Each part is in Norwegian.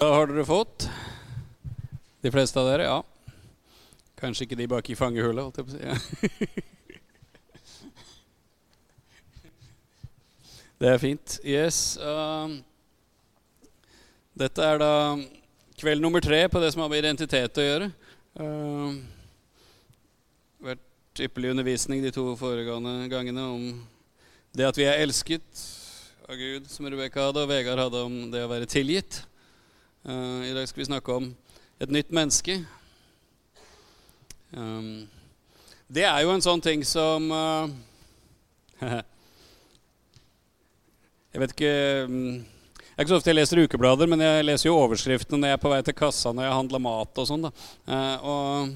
Da har dere fått. De fleste av dere, ja. Kanskje ikke de bak i fangehullet, holdt jeg på å si. Ja. Det er fint. Yes. Um, dette er da kveld nummer tre på det som har med identitet å gjøre. Um, vært ypperlig undervisning de to foregående gangene om det at vi er elsket av Gud, som Rebekka hadde, og Vegard hadde om det å være tilgitt. Uh, I dag skal vi snakke om et nytt menneske. Um, det er jo en sånn ting som uh, Jeg vet ikke um, Det er ikke så ofte jeg leser ukeblader, men jeg leser jo overskriftene når jeg er på vei til kassa når jeg handler mat og sånn. Uh,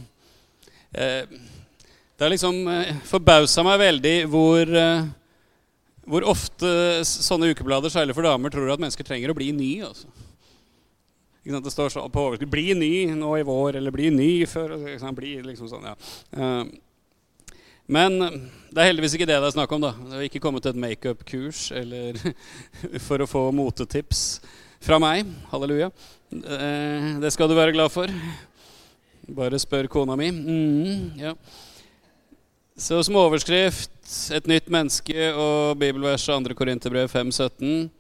det har liksom forbausa meg veldig hvor hvor ofte sånne ukeblader, særlig for damer, tror at mennesker trenger å bli ny. Altså. Det står så på overskrift 'Bli ny nå i vår', eller 'bli ny før'. Bli, liksom sånn, ja. uh, men det er heldigvis ikke det det er snakk om. da. Det har ikke kommet et makeup-kurs eller for å få motetips fra meg. Halleluja. Uh, det skal du være glad for. Bare spør kona mi. Mm, ja. Så som overskrift 'Et nytt menneske' og bibelverset 2. Korinterbrev 5,17.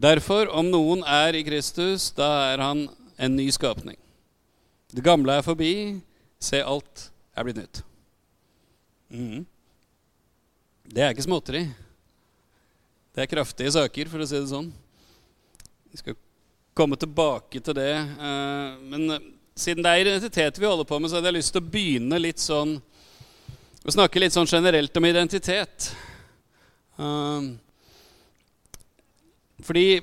Derfor, om noen er i Kristus, da er han en ny skapning. Det gamle er forbi, se, alt er blitt nytt. Mm. Det er ikke småtteri. Det er kraftige saker, for å si det sånn. Vi skal komme tilbake til det. Eh, men eh, siden det er identitet vi holder på med, så hadde jeg lyst til å begynne litt sånn Å snakke litt sånn generelt om identitet. Fordi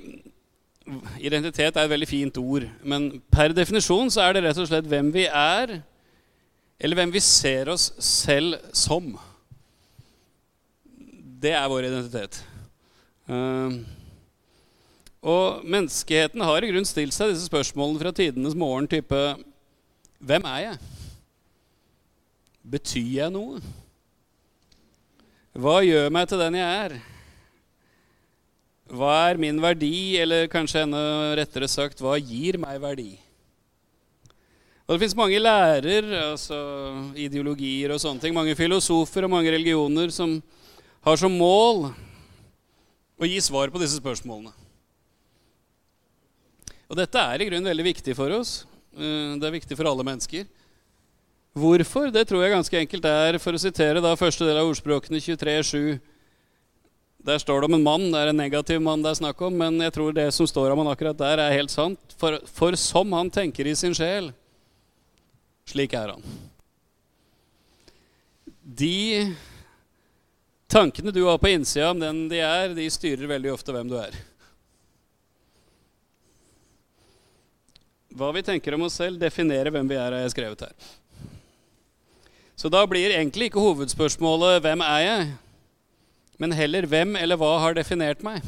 identitet er et veldig fint ord, men per definisjon så er det rett og slett hvem vi er, eller hvem vi ser oss selv som. Det er vår identitet. Uh, og menneskeheten har i grunn stilt seg disse spørsmålene fra tidenes morgen type Hvem er jeg? Betyr jeg noe? Hva gjør meg til den jeg er? Hva er min verdi, eller kanskje enda rettere sagt, hva gir meg verdi? Og Det fins mange lærer, altså ideologier og sånne ting, mange filosofer og mange religioner som har som mål å gi svar på disse spørsmålene. Og dette er i grunnen veldig viktig for oss. Eh, det er viktig for alle mennesker. Hvorfor? Det tror jeg ganske enkelt er, for å sitere da første del av ordspråkene 23.7 der står det om en mann. Det er en negativ mann det er snakk om, men jeg tror det som står om han akkurat der, er helt sant. For, for som han tenker i sin sjel, slik er han. De tankene du har på innsida om den de er, de styrer veldig ofte hvem du er. Hva vi tenker om oss selv, definerer hvem vi er, har jeg skrevet her. Så da blir egentlig ikke hovedspørsmålet 'Hvem er jeg?' Men heller hvem eller hva har definert meg?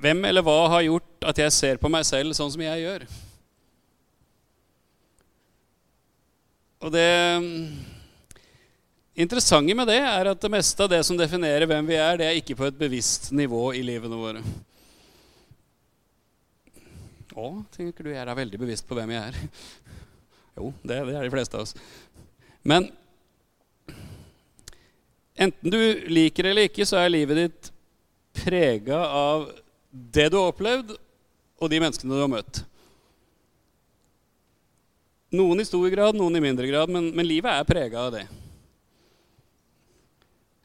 Hvem eller hva har gjort at jeg ser på meg selv sånn som jeg gjør? Og det interessante med det er at det meste av det som definerer hvem vi er, det er ikke på et bevisst nivå i livene våre. Å, tenker du, jeg er da veldig bevisst på hvem jeg er. Jo, det, det er de fleste av oss. Men Enten du liker det eller ikke, så er livet ditt prega av det du har opplevd, og de menneskene du har møtt. Noen i stor grad, noen i mindre grad, men, men livet er prega av det.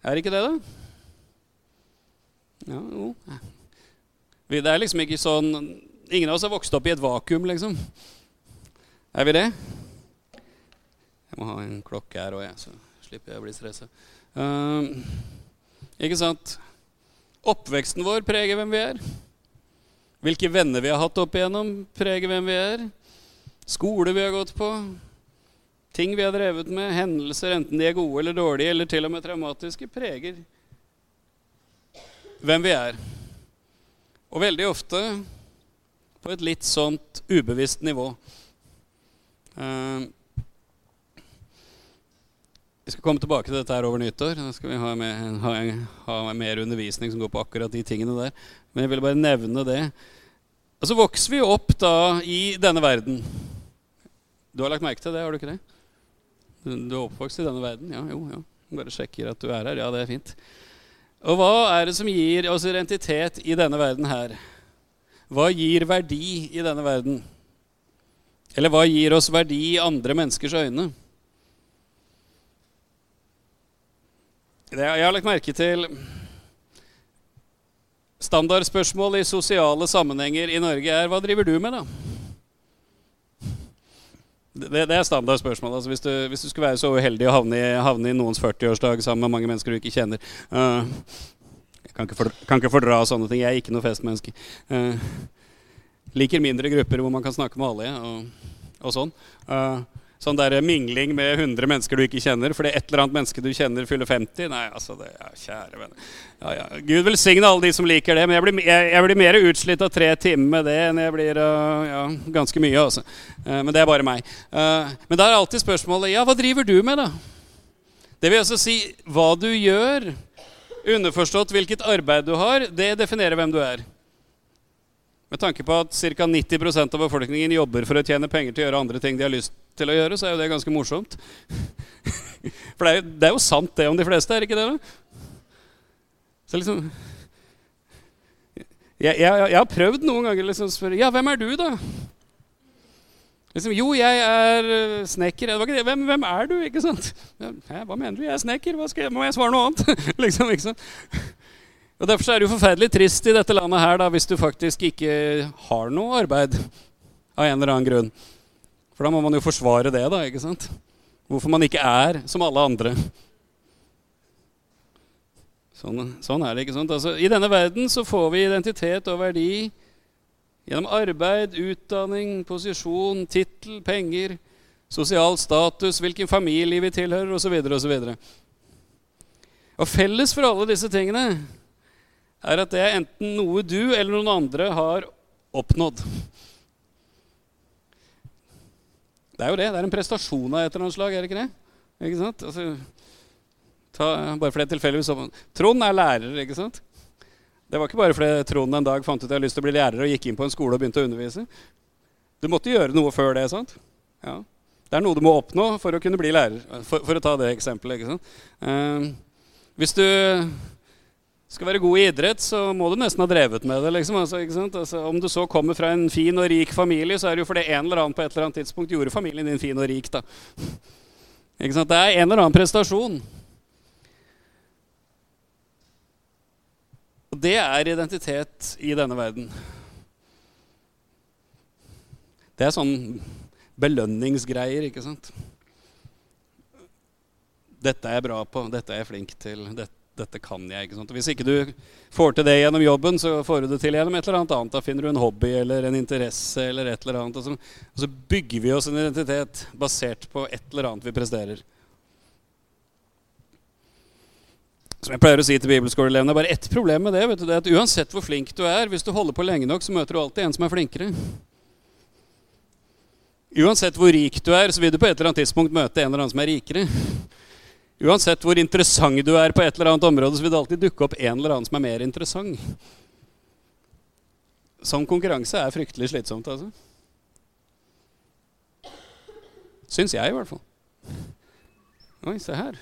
Er ikke det, da? Ja, jo. Det er liksom ikke sånn Ingen av oss har vokst opp i et vakuum, liksom. Er vi det? Jeg må ha en klokke her òg, jeg, så slipper jeg å bli stressa. Uh, ikke sant? Oppveksten vår preger hvem vi er. Hvilke venner vi har hatt opp igjennom, preger hvem vi er. Skole vi har gått på. Ting vi har drevet med, hendelser, enten de er gode eller dårlige, eller til og med traumatiske, preger hvem vi er. Og veldig ofte på et litt sånt ubevisst nivå. Uh, Vi skal komme tilbake til dette her over nyttår. Da skal vi ha, med, ha, ha mer undervisning som går på akkurat de tingene der. Men jeg ville bare nevne det. Og så vokser vi opp da i denne verden. Du har lagt merke til det, har du ikke det? Du er oppvokst i denne verden? Ja, jo, ja. Bare sjekker at du er her. Ja, det er fint. Og hva er det som gir oss identitet i denne verden her? Hva gir verdi i denne verden? Eller hva gir oss verdi i andre menneskers øyne? Jeg har lagt merke til Standardspørsmål i sosiale sammenhenger i Norge er hva driver du med, da? Det, det er standardspørsmål. Altså, hvis, du, hvis, du, skulle være så uheldig å havne i, havne i noens 40-årsdag sammen med mange mennesker du ikke kjenner uh, Jeg kan ikke, fordra, kan ikke, fordra, sånne ting. Jeg er ikke noe festmenneske. Uh, liker mindre grupper hvor man kan snakke med alle og, og sånn. Uh, sånn der mingling med 100 mennesker du ikke kjenner fordi et eller annet menneske du kjenner, fyller 50. Nei, altså, det, ja, kjære venner. Ja, ja. Gud velsigne alle de som liker det, men jeg blir, jeg, jeg blir mer utslitt av tre timer med det enn jeg blir uh, ja, ganske mye. Altså. Uh, men det er bare meg. Uh, men da er alltid spørsmålet ja, hva driver du med, da? Det vil altså si hva du gjør. Underforstått hvilket arbeid du har, det definerer hvem du er. Med tanke på at ca. 90% av befolkningen jobber for å tjene penger til å gjøre andre ting de har lyst til å gjøre, så er jo det ganske morsomt. For det er, jo, det er jo sant, det om de fleste, er ikke det? da? Så liksom jeg, jeg, jeg har prøvd noen ganger liksom spørre Ja, hvem er du, da? Liksom, jo, jeg er eh, snekker. Hvem, hvem, er du? ikke sant? Ja, hva mener du? Jeg er snekker. Hva skal jeg, må jeg svare noe annet? liksom, ikke sant? Og Derfor er det jo forferdelig trist i dette landet her da, hvis du faktisk ikke har noe arbeid av en eller annen grunn. For da må man jo forsvare det, da. ikke sant? Hvorfor man ikke er som alle andre. Sånn, sånn er det, ikke sant? Altså, I denne verden så får vi identitet og verdi gjennom arbeid, utdanning, posisjon, tittel, penger, sosial status, hvilken familie vi tilhører, osv. osv. Og felles for alle disse tingene er at det er enten noe du eller noen andre har oppnådd. Det er jo det. Det er en prestasjon av et eller annet slag, er det ikke det? Ikke sant? Altså, ta, bare fordi tilfeldigvis Trond er lærer, ikke sant? Det var ikke bare fordi Trond en dag fant ut at jeg hadde lyst til å bli lærer og gikk inn på en skole og begynte å undervise. Du måtte gjøre noe før det. sant? Ja. Det er noe du må oppnå for å kunne bli lærer. For, for å ta det eksempelet. ikke sant? Uh, hvis du skal være god i idrett, så må du nesten ha drevet med det. Liksom. Altså, altså, om du så kommer fra en fin og rik familie, så er det jo fordi en eller annen på et eller annet tidspunkt gjorde familien din fin og rik. Da. Det er en eller annen prestasjon. Og det er identitet i denne verden. Det er sånn belønningsgreier, ikke sant? Dette er jeg bra på, dette er jeg flink til. Dette dette kan jeg. ikke sant? Og hvis ikke du får til det gjennom jobben, så får du det til gjennom et eller annet annet. Da finner du en hobby eller en interesse eller et eller annet. Og så, og så bygger vi oss en identitet basert på et eller annet vi presterer. Som jeg pleier å si til bibelskoleelevene, bare ett problem med det. vet du, det er at Uansett hvor flink du er, hvis du holder på lenge nok, så møter du alltid en som er flinkere. Uansett hvor rik du er, så vil du på et eller annet tidspunkt møte en eller annen som er rikere. Uansett hvor interessant du er på et eller annet område, så vil det alltid dukke opp en eller annen som er mer interessant. Sånn konkurranse er fryktelig slitsomt, altså. Syns jeg, i hvert fall. Oi, se her.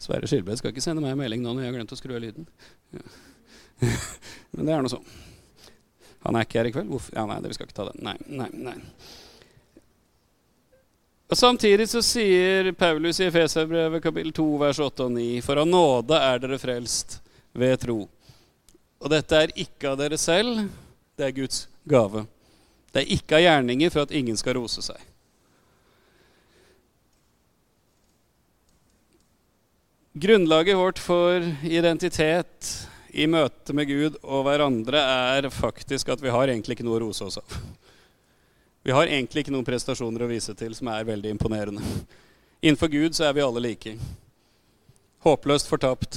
Sverre Skilbred skal ikke sende meg en melding nå når jeg har glemt å skru av lyden. Ja. Men det er nå sånn. Han er ikke her i kveld. Hvorfor? Ja, nei, vi skal ikke ta den. Nei, nei, nei. Og Samtidig så sier Paulus i Efeserbrevet kapittel 2 vers 8 og 9.: For av nåde er dere frelst ved tro. Og dette er ikke av dere selv, det er Guds gave. Det er ikke av gjerninger for at ingen skal rose seg. Grunnlaget vårt for identitet i møte med Gud og hverandre er faktisk at vi har egentlig ikke noe å rose oss av. Vi har egentlig ikke noen prestasjoner å vise til som er veldig imponerende. Innenfor Gud så er vi alle like. Håpløst fortapt,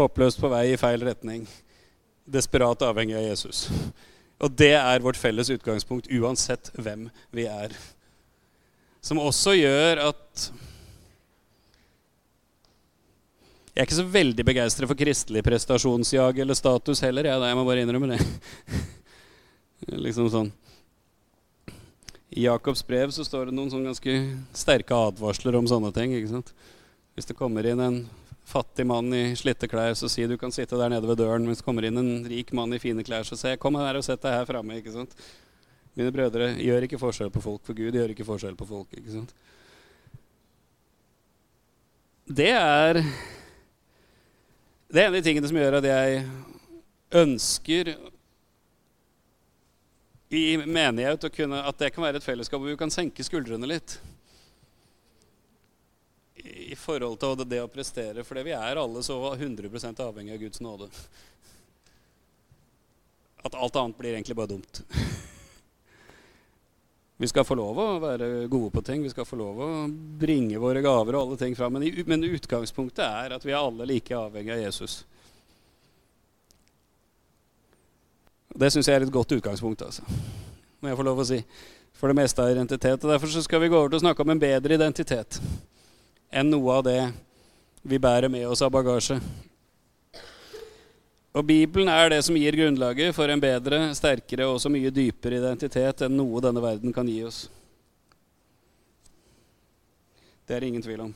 håpløst på vei i feil retning, desperat avhengig av Jesus. Og det er vårt felles utgangspunkt uansett hvem vi er. Som også gjør at Jeg er ikke så veldig begeistret for kristelig prestasjonsjag eller status heller. Jeg, jeg må bare innrømme det. liksom sånn. I Jakobs brev så står det noen sånn ganske sterke advarsler om sånne ting. ikke sant? Hvis det kommer inn en fattig mann i slitte klær, så sier du kan sitte der nede ved døren. Hvis det kommer inn en rik mann i fine klær, så sier kom her og sett deg her framme. ikke sant? Mine brødre gjør ikke forskjell på folk, for Gud gjør ikke forskjell på folk. ikke sant? Det er Det er en av de tingene som gjør at jeg ønsker i menighet kunne, at det kan være et fellesskap hvor vi kan senke skuldrene litt. I, forhold til det, å prestere. For vi er alle så 100 avhengig av Guds nåde. At alt annet blir egentlig bare dumt. Vi skal få lov å være gode på ting, vi skal få lov å bringe våre gaver og alle ting fram. Men, men utgangspunktet er at vi er alle like avhengig av Jesus. Det syns jeg er et godt utgangspunkt, altså. må jeg få lov å si. For det meste av identitet. Og Derfor skal vi gå over til å snakke om en bedre identitet enn noe av det vi bærer med oss av bagasje. Og Bibelen er det som gir grunnlaget for en bedre, sterkere og også mye dypere identitet enn noe denne verden kan gi oss. Det er det ingen tvil om.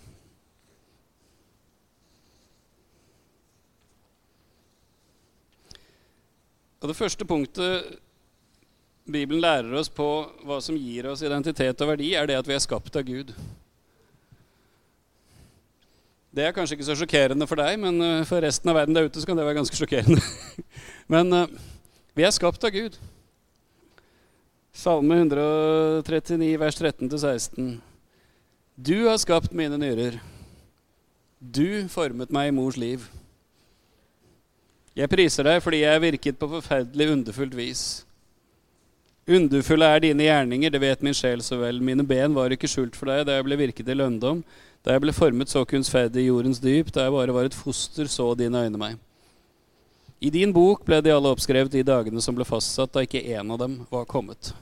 Og Det første punktet Bibelen lærer oss på hva som gir oss identitet og verdi, er det at vi er skapt av Gud. Det er kanskje ikke så sjokkerende for deg, men eh, for resten av verden der ute så kan det være ganske sjokkerende. men uh, vi er skapt av Gud. Salme 139, vers 13-16. Du har skapt mine nyrer. Du formet meg i mors liv. Jeg priser deg fordi jeg virket på forferdelig underfullt vis. Underfulle er dine gjerninger, det vet min sjel så vel. Mine ben var ikke skjult for deg da jeg ble virket i lønndom. Da jeg ble formet så kunstferdig i jordens dyp, da jeg bare var et foster, så dine øyne meg. I din bok ble de alle oppskrevet de dagene som ble fastsatt, da ikke én av dem var kommet.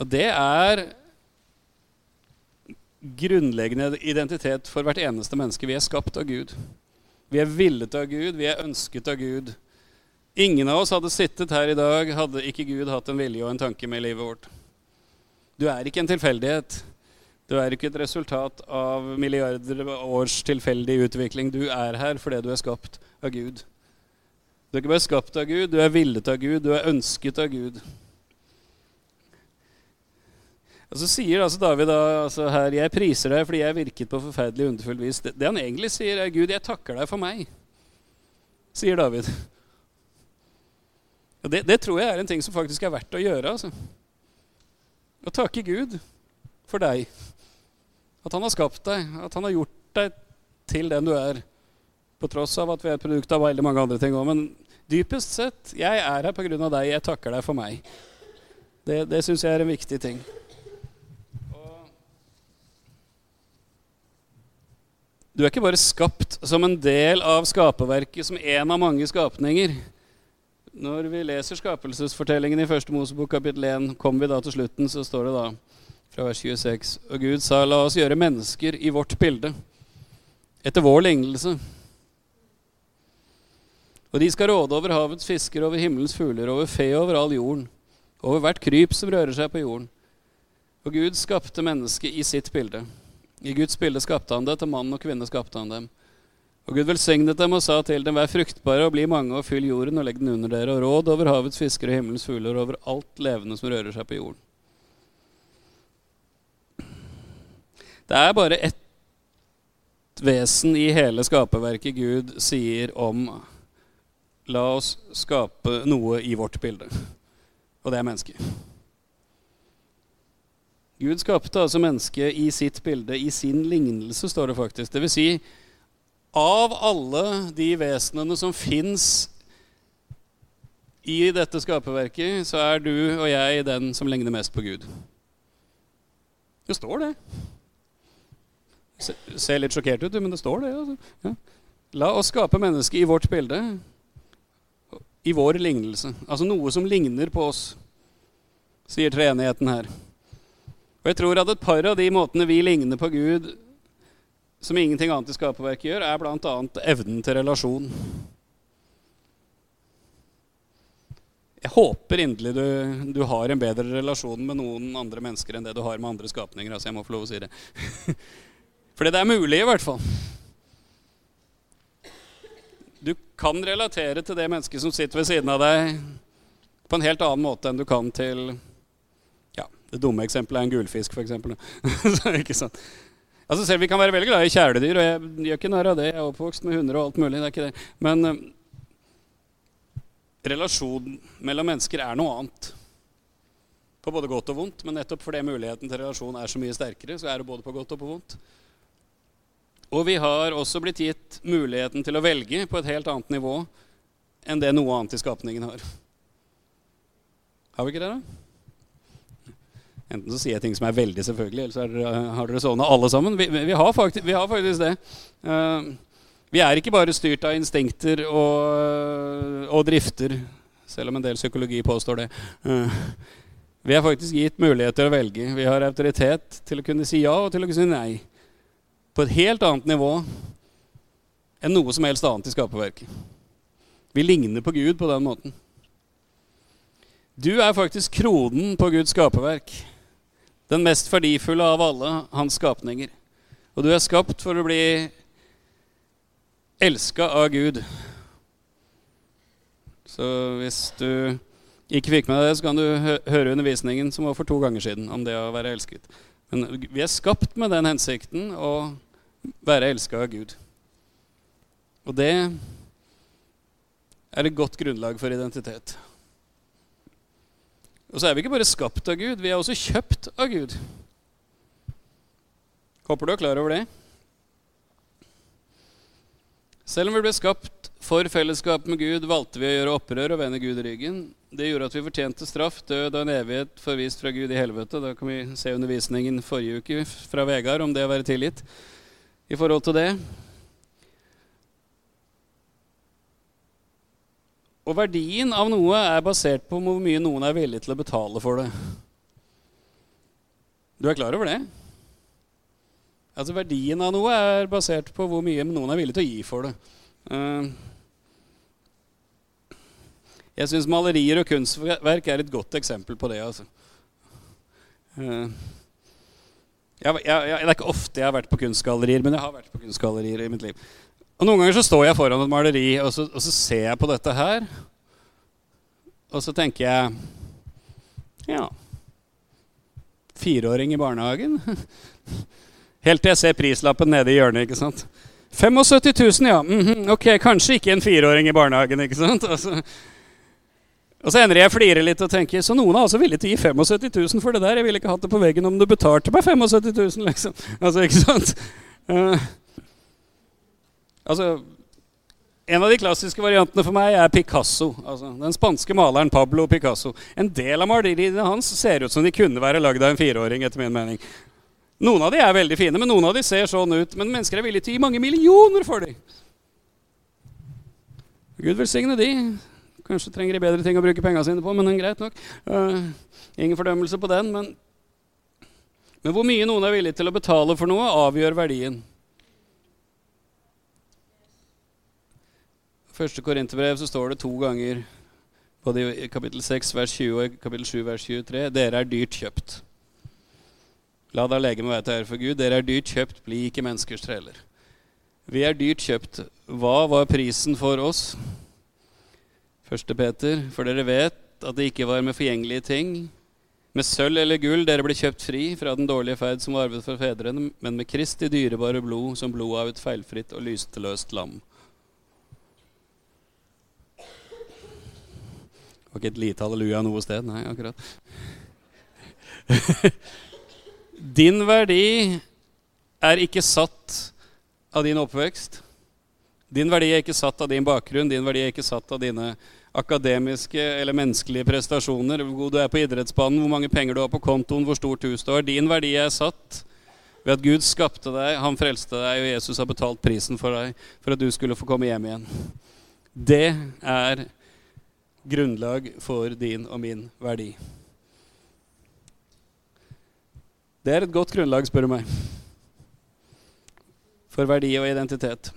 Og det er grunnleggende identitet for hvert eneste menneske. Vi er skapt av Gud. Vi er villet av Gud, vi er ønsket av Gud. Ingen av oss hadde sittet her i dag hadde ikke Gud hatt en vilje og en tanke med livet vårt. Du er ikke en tilfeldighet. Du er ikke et resultat av milliarder års tilfeldig utvikling. Du er her fordi du er skapt av Gud. Du er ikke bare skapt av Gud, du er villet av Gud, du er ønsket av Gud. Og Så sier altså David da, altså her, 'Jeg priser deg fordi jeg virket på forferdelig underfullt vis'. Det, det, han egentlig sier, er 'Gud, jeg takker deg for meg', sier David. Og det, det, tror jeg er en ting som faktisk er verdt å gjøre. altså. Å takke Gud for deg. At han har skapt deg, at han har gjort deg til den du er. På tross av at vi er et produkt av veldig mange andre ting òg. Men dypest sett, jeg er her pga. deg. Jeg takker deg for meg. Det, det syns jeg er en viktig ting. Du er ikke bare skapt som en del av skaperverket, som en av mange skapninger. Når vi leser skapelsesfortellingen i første Mosebok kapittel 1, kommer vi da til slutten, så står det da fra vers 26.: Og Gud sa, la oss gjøre mennesker i vårt bilde, etter vår lignelse. Og de skal råde over havets fisker, over himmelens fugler, over fe over all jorden, over hvert kryp som rører seg på jorden. Og Gud skapte mennesket i sitt bilde. I Guds bilde skapte han det, til mann og kvinne skapte han dem. Og Gud velsignet dem og sa til dem, vær fruktbare og bli mange og fyll jorden og legg den under dere, og råd over havets fisker og himmelens fugler og over alt levende som rører seg på jorden. Det er bare ett vesen i hele skaperverket Gud sier om La oss skape noe i vårt bilde, og det er mennesket. Gud skapte altså mennesket i sitt bilde, i sin lignelse, står det faktisk. Det vil si, av alle de vesenene som fins i dette skaperverket, så er du og jeg den som ligner mest på Gud. Det står det. Ser litt sjokkert ut, men det står det. Altså. Ja. La oss skape mennesket i vårt bilde, i vår lignelse. Altså noe som ligner på oss, sier treenigheten her. Og jeg tror at et par av de måtene vi ligner på Gud som ingenting annet i skaperverket gjør, er bl.a. evnen til relasjon. Jeg håper inderlig du, du, har en bedre relasjon med noen andre mennesker enn det du har med andre skapninger. altså jeg må få lov å si det. Fordi det er mulig, i hvert fall. Du kan relatere til det mennesket som sitter ved siden av deg, på en helt annen måte enn du kan til Det dumme eksempelet er en gulfisk, f.eks. ikke sant? Altså selv Vi kan være veldig glad i kjæledyr, og jeg gjør ikke narr av det. Jeg er oppvokst med hunder og alt mulig. det er ikke det. Men uh, relasjonen mellom mennesker er noe annet. På både godt og vondt. Men nettopp fordi muligheten til relasjon er så mye sterkere, så er det både på godt og på vondt. Og vi har også blitt gitt muligheten til å velge på et helt annet nivå enn det noe annet i skapningen har. Har vi ikke det, da? Enten så sier jeg ting som er veldig selvfølgelig, eller så er, har dere sovna alle sammen. Vi, vi, har faktisk, vi, har faktisk, det. Uh, vi er ikke bare styrt av instinkter og, og, drifter, selv om en del psykologi påstår det. Uh, vi er faktisk gitt mulighet til å velge. Vi har autoritet til å kunne si ja og til å kunne si nei. På et helt annet nivå enn noe som helst annet i skaperverket. Vi ligner på Gud på den måten. Du er faktisk kronen på Guds skaperverk. Den mest verdifulle av alle hans skapninger. Og du er skapt for å bli elska av Gud. Så hvis du ikke fikk med deg det, så kan du høre undervisningen som var for to ganger siden, om det å være elsket. Men vi er skapt med den hensikten å være elska av Gud. Og det er et godt grunnlag for identitet. Og så er vi ikke bare skapt av Gud, vi er også kjøpt av Gud. Håper du er klar over det. Selv om vi ble skapt for fellesskap med Gud, valgte vi å gjøre opprør og vende Gud i ryggen. Det gjorde at vi fortjente straff, død og en evighet forvist fra Gud i helvete. Da kan vi se undervisningen forrige uke fra Vegard om det å være tilgitt i forhold til det. Og verdien av noe er basert på hvor mye noen er villig til å betale for det. Du er klar over det? Altså Verdien av noe er basert på hvor mye noen er villig til å gi for det. Uh, jeg syns malerier og kunstverk er et godt eksempel på det. altså. Uh, jeg, jeg, jeg, det er ikke ofte jeg har vært på kunstgallerier, men jeg har vært på kunstgallerier i mitt liv. Og Noen ganger så står jeg foran et maleri, og så, og så ser jeg på dette her. Og så tenker jeg Ja Fireåring i barnehagen? Helt til jeg ser prislappen nede i hjørnet. ikke sant? 75 000, ja. Mm -hmm. Ok, kanskje ikke en fireåring i barnehagen. ikke sant? Og så, og så ender jeg å flire litt og tenker så noen er altså villig til å gi 75 000 for det der. Jeg ville ikke hatt det på veggen om du betalte meg 75 000, liksom. Altså, ikke sant? Uh, Altså, en av de klassiske variantene for meg er Picasso. Altså, den spanske maleren Pablo Picasso. En del av maleriene hans ser ut som de kunne være lagd av en fireåring. etter min mening. Noen av de er veldig fine, men noen av de ser sånn ut. Men mennesker er villige til å gi mange millioner for dem. Gud velsigne de. Kanskje trenger de bedre ting å bruke pengene sine på, men den er greit nok. Uh, ingen fordømmelse på den. Men, men hvor mye noen er villig til å betale for noe, avgjør verdien. Første Korinterbrev så står det to ganger, både i kapittel 6 vers 20 og i kapittel 7 vers 23, dere er dyrt kjøpt. La da legeme være til ære for Gud. Dere er dyrt kjøpt, bli ikke menneskers treller. Vi er dyrt kjøpt. Hva var prisen for oss? Første Peter, for dere vet at det ikke var med forgjengelige ting, med sølv eller gull dere ble kjøpt fri fra den dårlige ferd som var arvet fra fedrene, men med Kristi dyrebare blod, som blod av et feilfritt og lysteløst lam. Var ikke et lite halleluja noe sted. Nei, akkurat. din verdi er ikke satt av din oppvekst. Din verdi er ikke satt av din bakgrunn, din verdi er ikke satt av dine akademiske eller menneskelige prestasjoner, hvor god du er på idrettsbanen, hvor mange penger du har på kontoen, hvor stort hus du har. Din verdi er satt ved at Gud skapte deg, han frelste deg, og Jesus har betalt prisen for deg for at du skulle få komme hjem igjen. Det er grunnlag for din og min verdi. Det er et godt grunnlag, spør du meg, for verdi og identitet.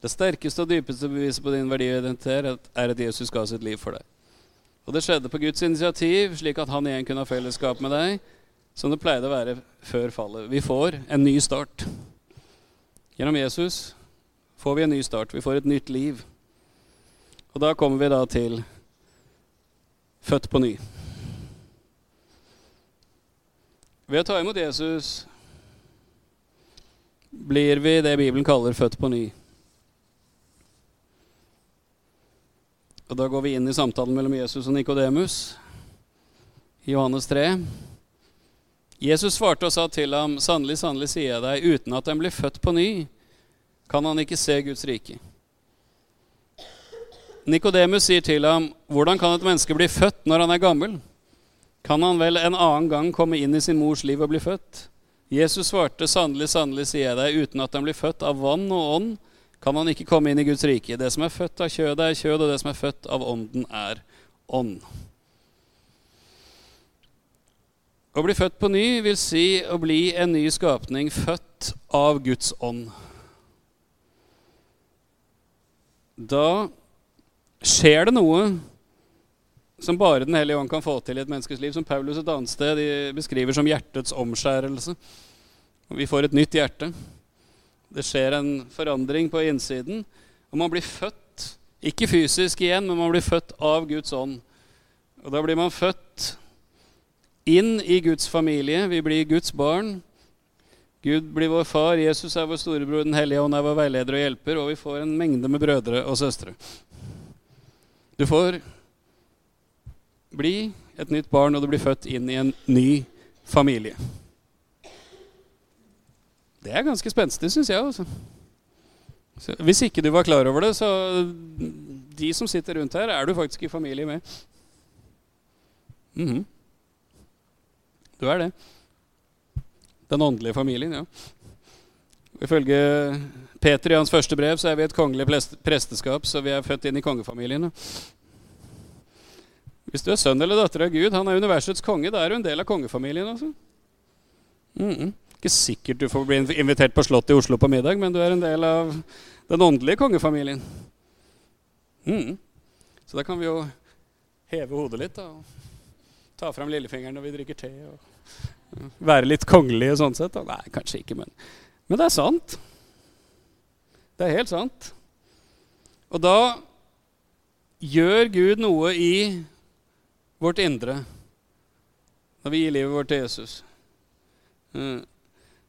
Det sterkeste og dypeste beviset på din verdi og identitet er at Jesus ga sitt liv for deg. Og det skjedde på Guds initiativ, slik at han igjen kunne ha fellesskap med deg, som det pleide å være før fallet. Vi får en ny start. Gjennom Jesus får vi en ny start. Vi får et nytt liv. Og da kommer vi da til født på ny. Ved å ta imot Jesus blir vi det Bibelen kaller født på ny. Og Da går vi inn i samtalen mellom Jesus og Nikodemus i Johannes 3. Jesus svarte og sa til ham, sannelig, sannelig sier jeg deg, uten at en blir født på ny, kan han ikke se Guds rike. Nikodemus sier til ham, hvordan kan et menneske bli født når han er gammel? Kan han vel en annen gang komme inn i sin mors liv og bli født? Jesus svarte, sannelig, sannelig sier jeg deg, uten at han blir født av vann og ånd, kan han ikke komme inn i Guds rike. Det som er født av kjødet, er kjød, og det som er født av ånden, er ånd. Å bli født på ny vil si å bli en ny skapning, født av Guds ånd. Da skjer det noe som bare Den hellige ånd kan få til i et menneskes liv, som Paulus et annet sted beskriver som hjertets omskjærelse. Vi får et nytt hjerte. Det skjer en forandring på innsiden. Og man blir født, ikke fysisk igjen, men man blir født av Guds ånd. Og da blir man født inn i Guds familie. Vi blir Guds barn. Gud blir vår far, Jesus er vår storebror, Den hellige ånd er vår veileder og hjelper, og vi får en mengde med brødre og søstre. Du får bli et nytt barn, og du blir født inn i en ny familie. Det er ganske spenstig, syns jeg. Også. Så, hvis ikke du var klar over det, så De som sitter rundt her, er du faktisk i familie med. Mm -hmm. Du er det. Den åndelige familien, ja. Ifølge Peter i hans første brev så er vi et kongelig presteskap, så vi er født inn i kongefamilien. Hvis du er sønn eller datter av Gud, han er universets konge, da er du en del av kongefamilien. altså. Mm -mm. Ikke sikkert du får bli invitert på Slottet i Oslo på middag, men du er en del av den åndelige kongefamilien. Mm. Så da kan vi jo heve hodet litt da, og ta fram lillefingeren når vi drikker te. og Være litt kongelige sånn sett. Da. Nei, kanskje ikke, men, men det er sant. Det er helt sant. Og da gjør Gud noe i vårt indre når vi gir livet vårt til Jesus. Mm.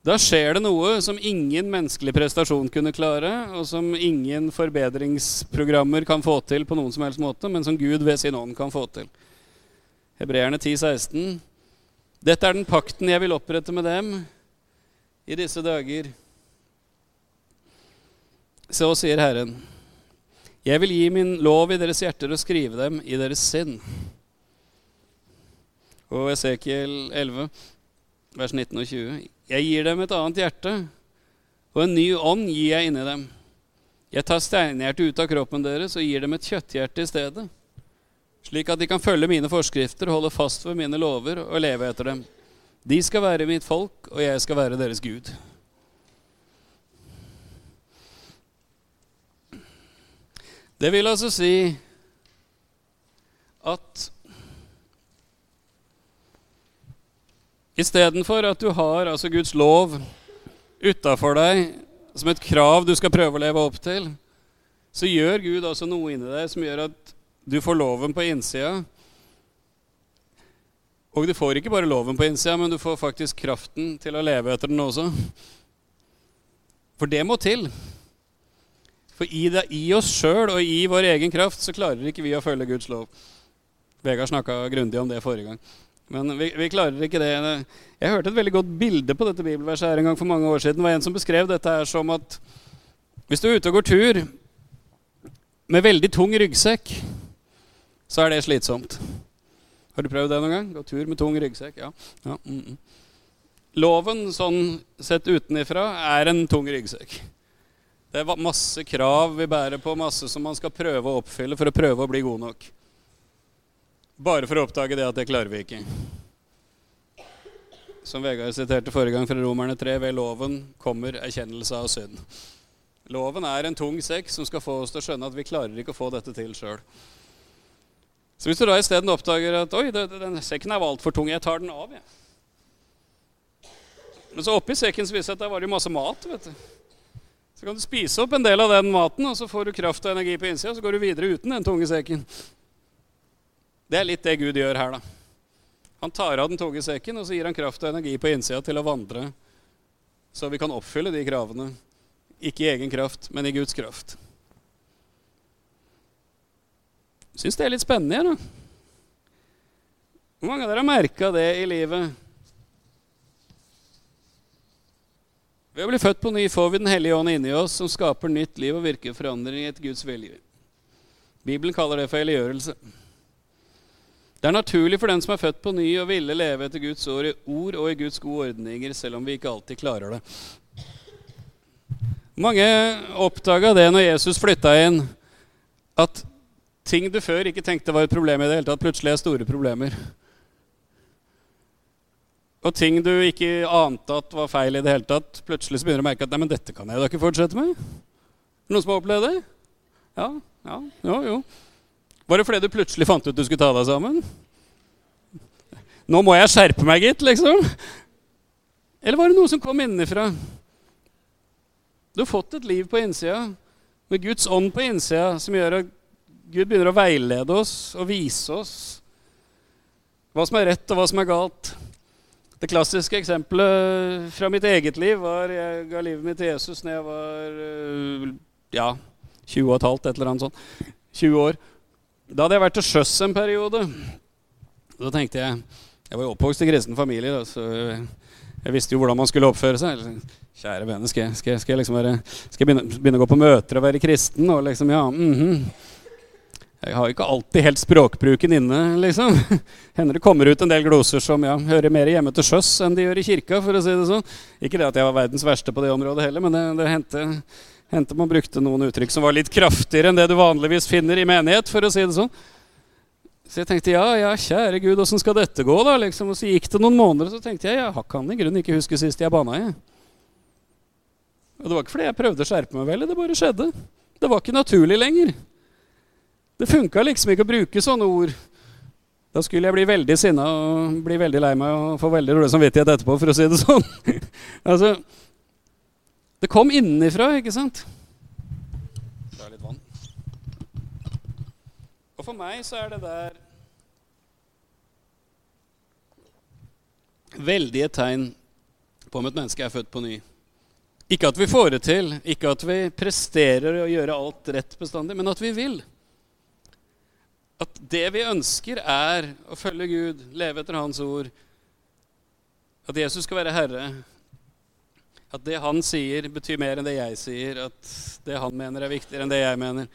Da skjer det noe som ingen menneskelig prestasjon kunne klare, og som ingen forbedringsprogrammer kan få til på noen som helst måte, men som Gud ved sin ånd kan få til. Hebreerne 10, 16. Dette er den pakten jeg vil opprette med dem i disse dager. Så sier Herren, jeg vil gi min lov i deres hjerter og skrive dem i deres sinn. Og Esekiel 11, vers 19 og 20. Jeg gir dem et annet hjerte, og en ny ånd gir jeg inni dem. Jeg tar steinhjertet ut av kroppen deres og gir dem et kjøtthjerte i stedet, slik at de kan følge mine forskrifter, holde fast ved mine lover og leve etter dem. De skal være mitt folk, og jeg skal være deres Gud. Det vil altså si at Istedenfor at du har altså Guds lov utafor deg som et krav du skal prøve å leve opp til, så gjør Gud altså noe inni deg som gjør at du får loven på innsida. Og du får ikke bare loven på innsida, men du får faktisk kraften til å leve etter den også. For det må til. For i, det, i oss sjøl og i vår egen kraft så klarer ikke vi å følge Guds lov. Vegard snakka grundig om det forrige gang. Men vi, vi, klarer ikke det. Jeg hørte et veldig godt bilde på dette bibelverset her en gang for mange år siden. Det var en som beskrev dette her som at hvis du er ute og går tur med veldig tung ryggsekk, så er det slitsomt. Har du prøvd det noen gang? Gå tur med tung ryggsekk? Ja. ja. Mm -mm. Loven, sånn sett utenifra, er en tung ryggsekk. Det er masse krav vi bærer på, masse som man skal prøve å oppfylle for å prøve å bli god nok. Bare for å oppdage det at det klarer vi ikke. som Vegard siterte forrige gang fra Romerne 3, ved loven kommer erkjennelse av synd. Loven er en tung sekk som skal få oss til å skjønne at vi klarer ikke å få dette til sjøl. Så hvis du da isteden oppdager at oi, den sekken er altfor tung, jeg tar den av. jeg. Men så oppi sekken så viser det at der var det masse mat. vet du. Så kan du spise opp en del av den maten, og så får du kraft og energi på innsida. og Så går du videre uten den tunge sekken. Det er litt det Gud gjør her, da. Han tar av den tunge sekken, og så gir han kraft og energi på innsida til å vandre, så vi kan oppfylle de kravene. Ikke i egen kraft, men i Guds kraft. Syns det er litt spennende, da. Hvor mange av dere har merka det i livet? Ved å bli født på ny får vi Den hellige ånd inni oss, som skaper nytt liv og virker forandring etter Guds vilje. Bibelen kaller det for helliggjørelse. Det er naturlig for den som er født på ny og ville leve etter Guds ord, ord og i Guds gode ordninger, selv om vi ikke alltid klarer det. Mange oppdaga det når Jesus flytta inn, at ting du før ikke tenkte var et problem i det hele tatt, plutselig er store problemer. Og ting du ikke ante at var feil i det hele tatt, plutselig så begynner du å merke at nei, men dette kan jeg da ikke fortsette med. Noen som har opplevd det? Ja, ja, jo, jo. Var det fordi du plutselig fant ut du skulle ta deg sammen? Nå må jeg skjerpe meg, gitt, liksom. Eller var det noe som kom innenfra? Du har fått et liv på innsida med Guds ånd på innsida, som gjør at Gud begynner å veilede oss og vise oss hva som er rett, og hva som er galt. Det klassiske eksempelet fra mitt eget liv var jeg ga livet mitt til Jesus når jeg var øh, ja, 20 og et halvt, et eller annet sånt. 20 år. Da hadde jeg vært til sjøs en periode. Da tenkte jeg Jeg var jo oppvokst i kristen familie, da, så jeg visste jo hvordan man skulle oppføre seg. Kjære vene, skal skal skal jeg liksom være, skal jeg begynne, begynne, å gå på møter og være kristen? Og liksom, ja, mm -hmm. Jeg har ikke alltid helt språkbruken inne, liksom. Hender det kommer ut en del gloser som ja, hører mer hjemme til sjøs enn de gjør i kirka, for å si det sånn. Ikke det at jeg var verdens verste på det området heller, men det, det hendte Hendte man brukte noen uttrykk som var litt kraftigere enn det du vanligvis finner i menighet. for å si det sånn. Så jeg tenkte ja, ja, kjære Gud, åssen skal dette gå? da? Liksom. Og så gikk det noen måneder, og så tenkte jeg jeg kan i grunnen ikke huske sist jeg bana, Jeg. Og det var ikke fordi jeg prøvde å skjerpe meg veldig, det bare skjedde. Det var ikke naturlig lenger. Det funka liksom ikke å bruke sånne ord. Da skulle jeg bli veldig sinna og bli veldig lei meg og få veldig dårlig samvittighet etterpå, for å si det sånn. altså, det kom innenfra, ikke sant? Det er litt vann. Og for meg så er det der veldige tegn på om et menneske er født på ny. Ikke at vi får det til, ikke at vi presterer å gjøre alt rett bestandig, men at vi vil. At det vi ønsker, er å følge Gud, leve etter Hans ord. At Jesus skal være Herre, at det han sier, betyr mer enn det jeg sier. At det han mener, er viktigere enn det jeg mener.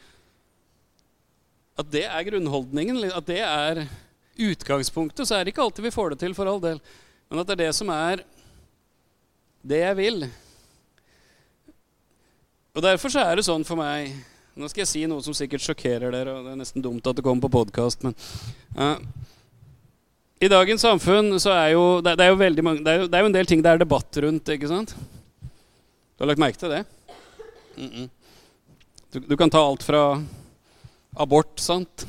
At det er grunnholdningen, at det er utgangspunktet. Så er det ikke alltid vi får det til, for all del. Men at det er det som er det jeg vil. Og Derfor så er det sånn for meg Nå skal jeg si noe som sikkert sjokkerer dere, og det er nesten dumt at det kommer på podkast, men uh, I dagens samfunn så er jo det, det er jo veldig mange, det er jo, det er jo en del ting det er debatt rundt. ikke sant? Du har lagt merke til det? Mm -mm. Du, du, kan ta alt fra abort, sant?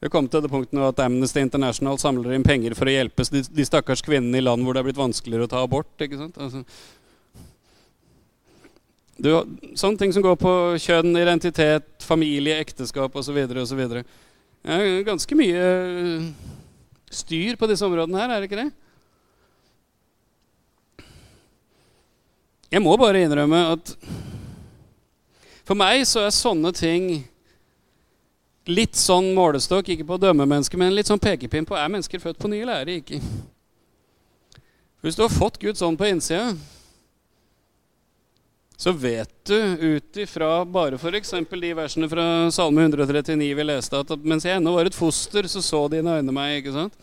Vi har kommet til det punktet nå at Amnesty International samler inn penger for å hjelpe de, de stakkars kvinnene i land hvor det er blitt vanskeligere å ta abort. ikke sant? Altså, du, sånne ting som går på kjønn, identitet, familie, ekteskap osv. osv. Ja, ganske mye styr på disse områdene her, er det ikke det? Jeg må bare innrømme at for meg så er sånne ting litt sånn målestokk, ikke på å dømme mennesker, men litt sånn pekepinn på er mennesker født på ny eller er de ikke. Hvis du har fått Guds ånd på innsida, så vet du ut ifra bare f.eks. de versene fra Salme 139 vi leste, at mens jeg ennå var et foster, så så dine øyne meg. ikke sant?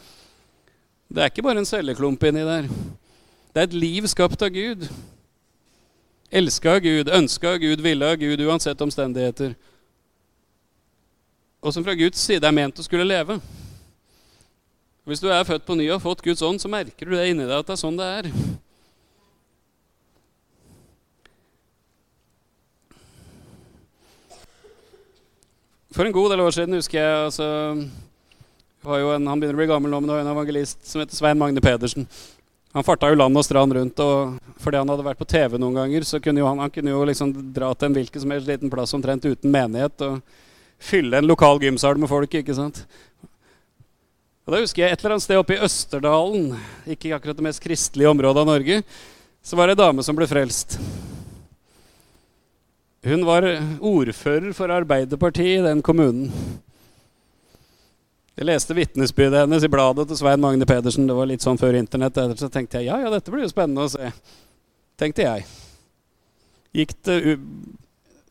Det er ikke bare en celleklump inni der. Det er et liv skapt av Gud. Elska av Gud, ønska av Gud, ville av Gud uansett omstendigheter. Og som fra Guds side er ment å skulle leve. Hvis du er født på ny og har fått Guds ånd, så merker du det inni deg at det er sånn det er. For en god del år siden husker jeg altså, en, Han begynner å bli gammel nå, men det var en evangelist som heter Svein Magne Pedersen. Han farta jo land og strand rundt, og fordi han hadde vært på TV noen ganger, så kunne han, han kunne jo liksom dra til en hvilken som helst liten plass omtrent uten menighet og fylle en lokal gymsal med folk. ikke sant? Og Da husker jeg et eller annet sted oppe i Østerdalen, ikke akkurat det mest kristelige området av Norge, så var det ei dame som ble frelst. Hun var ordfører for Arbeiderpartiet i den kommunen. Jeg leste vitnesbyrdet hennes i bladet til Svein Magne Pedersen. Det var litt sånn før internett. Så tenkte jeg ja, ja, dette blir jo spennende å se. Tenkte jeg. Gikk det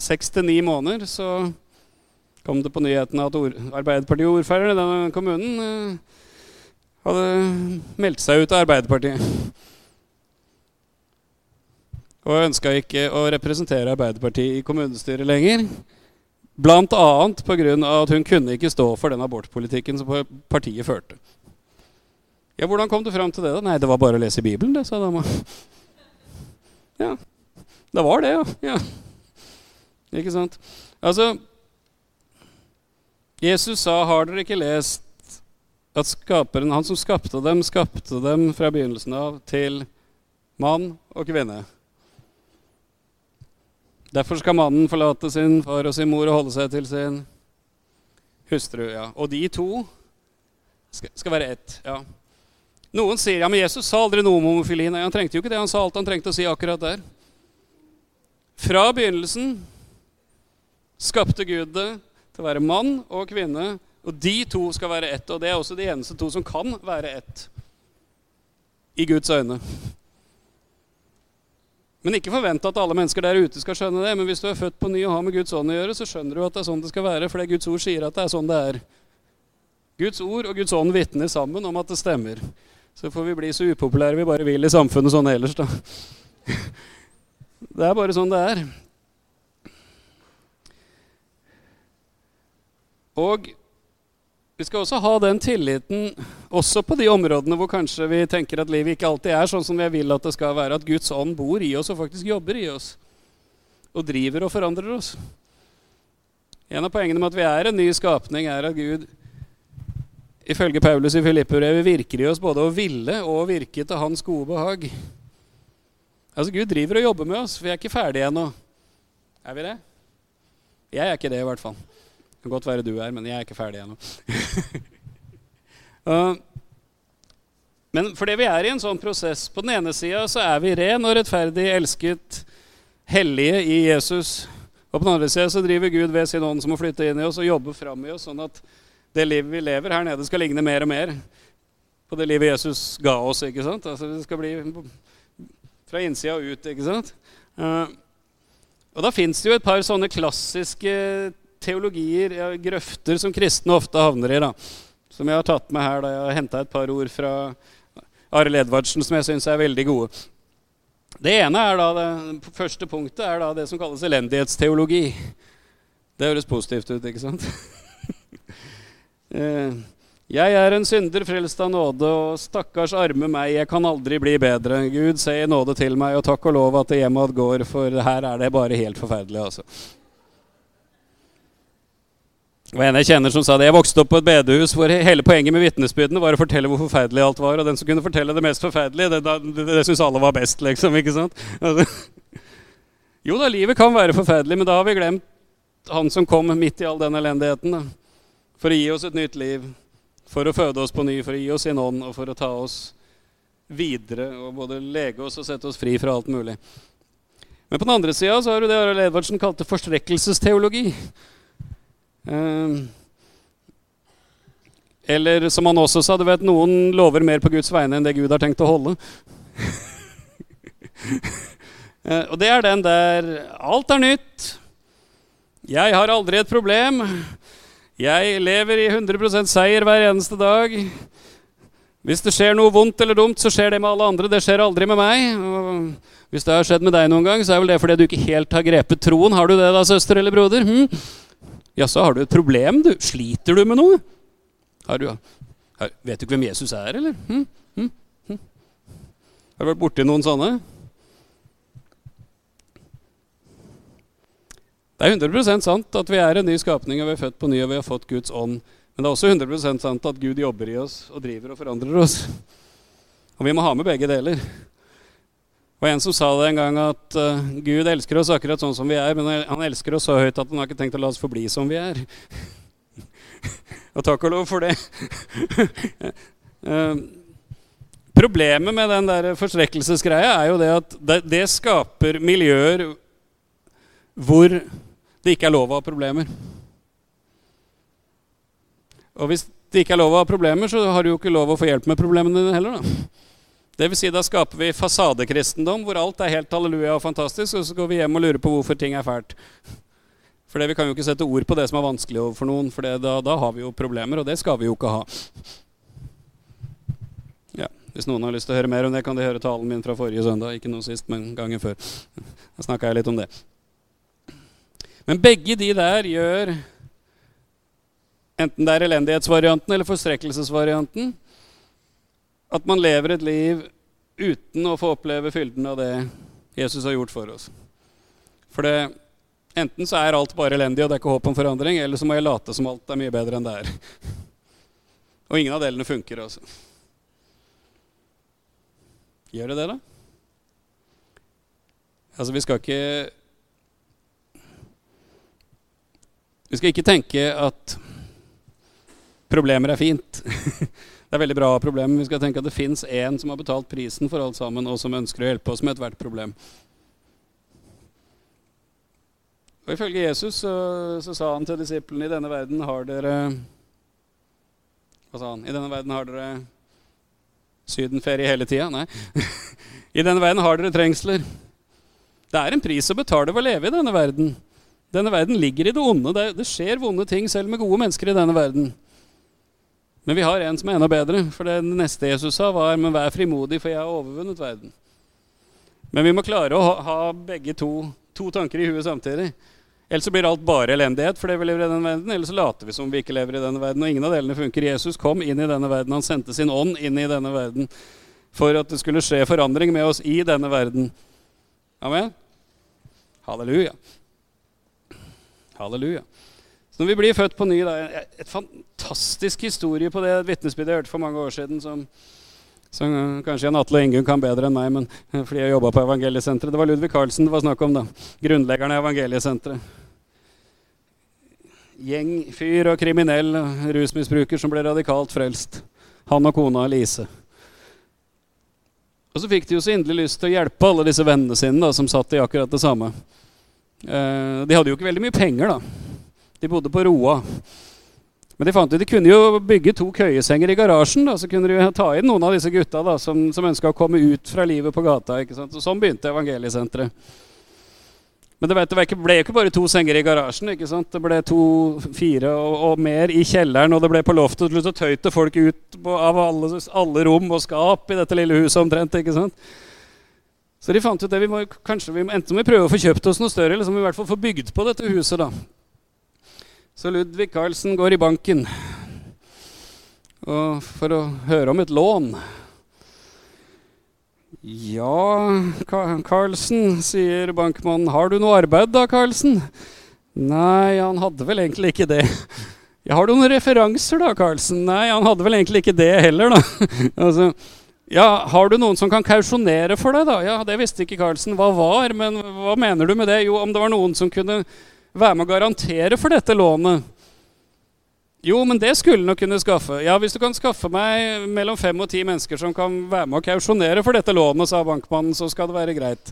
seks til ni måneder, så kom det på nyhetene at Arbeiderpartiet-ordføreren i denne kommunen eh, hadde meldt seg ut av Arbeiderpartiet. Og ønska ikke å representere Arbeiderpartiet i kommunestyret lenger. Bl.a. pga. at hun kunne ikke stå for den abortpolitikken som partiet førte. Ja, Hvordan kom du fram til det? da? Nei, det var bare å lese Bibelen, det, sa dama. Ja, det var det, ja. ja. Ikke sant? Altså Jesus sa, 'Har dere ikke lest at skaperen, han som skapte dem, skapte dem fra begynnelsen av til mann og kvinne?' Derfor skal mannen forlate sin far og sin mor og holde seg til sin hustru. ja. Og de to skal, være ett. ja. Noen sier ja, men Jesus sa aldri noe om homofili. Nei, han trengte jo ikke det. Han sa alt han trengte å si akkurat der. Fra begynnelsen skapte Gud det til å være mann og kvinne. Og de to skal være ett. Og det er også de eneste to som kan være ett i Guds øyne. Men ikke forvent at alle mennesker der ute skal skjønne det. Men hvis du er født på ny og har med Guds ånd å gjøre, så skjønner du at det er sånn det skal være. For det Guds ord sier at det er sånn det er. Guds ord og Guds ånd vitner sammen om at det stemmer. Så får vi bli så upopulære vi bare vil i samfunnet sånn ellers, da. Det er bare sånn det er. Og vi skal også ha den tilliten også på de områdene hvor kanskje vi tenker at livet ikke alltid er sånn som vi vil at det skal være. At Guds ånd bor i oss og faktisk jobber i oss. Og driver og forandrer oss. En av poengene med at vi er en ny skapning, er at Gud ifølge Paulus i Filippebrevet virker i oss både å ville og å virke til hans gode behag. Altså Gud driver og jobber med oss. Vi er ikke ferdige ennå. Er vi det? Jeg er ikke det, i hvert fall. Kan godt være du er, men jeg er ikke ferdig ennå. uh, men fordi vi er i en sånn prosess På den ene sida så er vi ren og rettferdig, elsket, hellige i Jesus. Og på den andre sida så driver Gud ved sin ånd som må flytte inn i oss og jobbe fram i oss, sånn at det livet vi lever her nede, skal ligne mer og mer på det livet Jesus ga oss. ikke sant? Altså Det skal bli fra innsida og ut. ikke sant? Uh, og da fins det jo et par sånne klassiske teologier, ja, grøfter, som kristne ofte havner i. da. Som jeg har tatt med her. da Jeg har henta et par ord fra Arild Edvardsen som jeg syns er veldig gode. Det ene er da, det første punktet er da det som kalles elendighetsteologi. Det høres positivt ut, ikke sant? Eh, jeg er en synder frelst av nåde, og stakkars arme meg, jeg kan aldri bli bedre. Gud, se i nåde til meg, og takk og lov at det hjemad går, for her er det bare helt forferdelig, altså. Det var en jeg kjenner som sa det. Jeg vokste opp på et bedehus hvor hele poenget med vitnesbyrdene var å fortelle hvor forferdelig alt var. Og den som kunne fortelle det mest forferdelige, det, det, det syns alle var best, liksom. ikke sant? jo da, livet kan være forferdelig, men da har vi glemt han som kom midt i all den elendigheten. Da. For å gi oss et nytt liv. For å føde oss på ny, for å gi oss sin ånd, og for å ta oss videre. Og både lege oss og sette oss fri fra alt mulig. Men på den andre sida har du det Arild Edvardsen kalte forstrekkelsesteologi. Ehm, eller som han også sa, du vet, noen lover mer på Guds vegne enn det Gud har tenkt å holde. Eh, og det er den der Alt er nytt. Jeg har aldri et problem. Jeg lever i 100% seier hver eneste dag. Hvis det skjer noe vondt eller dumt, så skjer det med alle andre. Det skjer aldri med meg. Og hvis det har skjedd med deg noen gang, så er vel det fordi du ikke helt har grepet troen. Har du det da, søster eller broder? Hm? Jaså, har du et problem, du? Sliter du med noe? Har du, Vet du ikke hvem Jesus er, eller? Hm? Hm? Hm? Har du vært borti noen sånne? Det er 100 sant at vi er en ny skapning, og vi er født på ny, og vi har fått Guds ånd. Men det er også 100 sant at Gud jobber i oss og driver og forandrer oss. Og vi må ha med begge deler. Var en som sa det en gang, at uh, Gud elsker oss akkurat sånn som vi er, men han elsker oss så høyt at han har ikke tenkt å la oss forbli som vi er. og takk og lov for det. uh, problemet med den der forstrekkelsesgreia er jo det at det, det skaper miljøer hvor det ikke er lov å ha problemer. Og hvis det ikke er lov å ha problemer, så har du jo ikke lov å få hjelp med problemene dine heller. da. Vil si, Da skaper vi fasadekristendom hvor alt er helt halleluja og fantastisk, og så går vi hjem og lurer på hvorfor ting er fælt. For Vi kan jo ikke sette ord på det som er vanskelig overfor noen, for da, da, har vi jo problemer, og det skal vi jo ikke ha. Ja, Hvis noen har lyst til å høre mer om det, kan de høre talen min fra forrige søndag. Ikke noe sist, men gangen før. Da snakka jeg litt om det. Men begge de der gjør enten det er elendighetsvarianten eller forstrekkelsesvarianten, at man lever et liv uten å få oppleve fylden av det Jesus har gjort for oss. For det, enten så er alt bare elendig, og det er ikke håp om forandring, eller så må jeg late som alt er mye bedre enn det er. Og ingen av delene funker, altså. Gjør det det, da? Altså, vi skal ikke Vi skal ikke tenke at problemer er fint. det er veldig bra problem. Vi skal tenke at det fins en som har betalt prisen for alt sammen, og som ønsker å hjelpe oss med ethvert problem. Og Ifølge Jesus så, så, sa han til disiplene i denne verden har dere Hva sa han? I denne verden har dere sydenferie hele tida? Nei. I denne verden har dere trengsler. Det er en pris å betale for å leve i denne verden. Denne verden ligger i det onde. Det, det, skjer vonde ting selv med gode mennesker i denne verden. Men vi har en som er enda bedre. For det neste Jesus sa, var men vær frimodig, for jeg har overvunnet verden. Men vi må klare å ha, begge to, to, tanker i huet samtidig. Ellers blir alt bare elendighet fordi vi lever i denne verden. Eller så later vi som vi ikke lever i denne verden. Og ingen av delene funker. Jesus kom inn i denne verden. Han sendte sin ånd inn i denne verden for at det skulle skje forandring med oss i denne verden. Amen? Halleluja. Halleluja. Så når vi blir født på ny, da, et fantastisk historie på det vitnesbyrdet jeg hørte for mange år siden, som, som kanskje Jan Atle og Ingunn kan bedre enn meg, men eh, fordi jeg jobba på Evangeliesenteret. Det var Ludvig Carlsen det var snakk om, da. Grunnleggeren av Evangeliesenteret. Gjengfyr og kriminell rusmisbruker som ble radikalt frelst. Han og kona Lise. Og så fikk de jo så inderlig lyst til å hjelpe alle disse vennene sine da, som satt i akkurat det samme. Eh, de hadde jo ikke veldig mye penger, da. De bodde på Roa. Men de fant ut de kunne jo bygge to køyesenger i garasjen. da, Så kunne de ta inn noen av disse gutta da, som, som ønska å komme ut fra livet på gata. ikke sant? Så Sånn begynte Evangeliesenteret. Men det, ble jo ikke bare to senger i garasjen. ikke sant? Det ble to, fire og, og mer i kjelleren, og det ble på loftet. Og så tøyte folk ut på, av alle, alle, rom og skap i dette lille huset omtrent. ikke sant? Så de fant ut det vi må, kanskje vi, Enten må vi prøve å få kjøpt oss noe større, eller så må vi i hvert fall få bygd på dette huset. da. Så Ludvig Carlsen går i banken for å høre om et lån. Ja, Carlsen, sier bankmannen. Har du noe arbeid da, Carlsen? Nei, han hadde vel egentlig ikke det. Ja, har du noen referanser da, Carlsen? Nei, han hadde vel egentlig ikke det heller, da. altså, ja, Har du noen som kan kausjonere for deg, da? Ja, Det visste ikke Carlsen hva var, men hva mener du med det? Jo, om det var noen som kunne være med å garantere for dette lånet. Jo, men det skulle han kunne skaffe. Ja, hvis du kan skaffe meg mellom fem og ti mennesker som kan være med å kausjonere for dette lånet, sa bankmannen, så skal det være greit.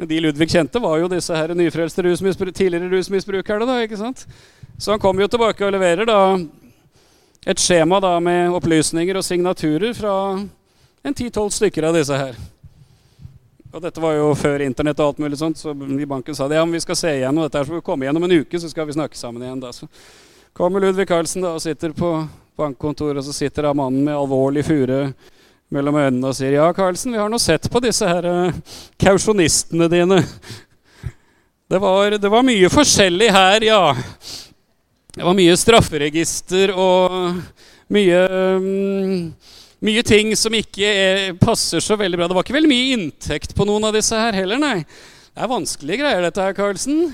Men de Ludvig kjente, var jo disse her nyfrelste rusmisbru tidligere rusmisbrukerne. da, ikke sant? Så han kommer jo tilbake og leverer da et skjema da med opplysninger og signaturer fra en ti-tolv stykker av disse her. Og dette var jo før internett og alt mulig sånt, så i banken sa de ja, men vi skal se igjennom dette her, så vi komme igjennom en uke, så skal vi snakke sammen igjen. da. Så kommer Ludvig Carlsen da og sitter på bankkontoret, og så sitter da mannen med alvorlig fure mellom øynene og sier ja, Carlsen, vi har nå sett på disse her uh, kausjonistene dine. Det var, det var mye forskjellig her, ja. Det var mye strafferegister og mye um, mye ting som ikke er, passer så veldig bra. Det var ikke veldig mye inntekt på noen av disse her heller, nei. Det er vanskelige greier, dette her, Karlsen.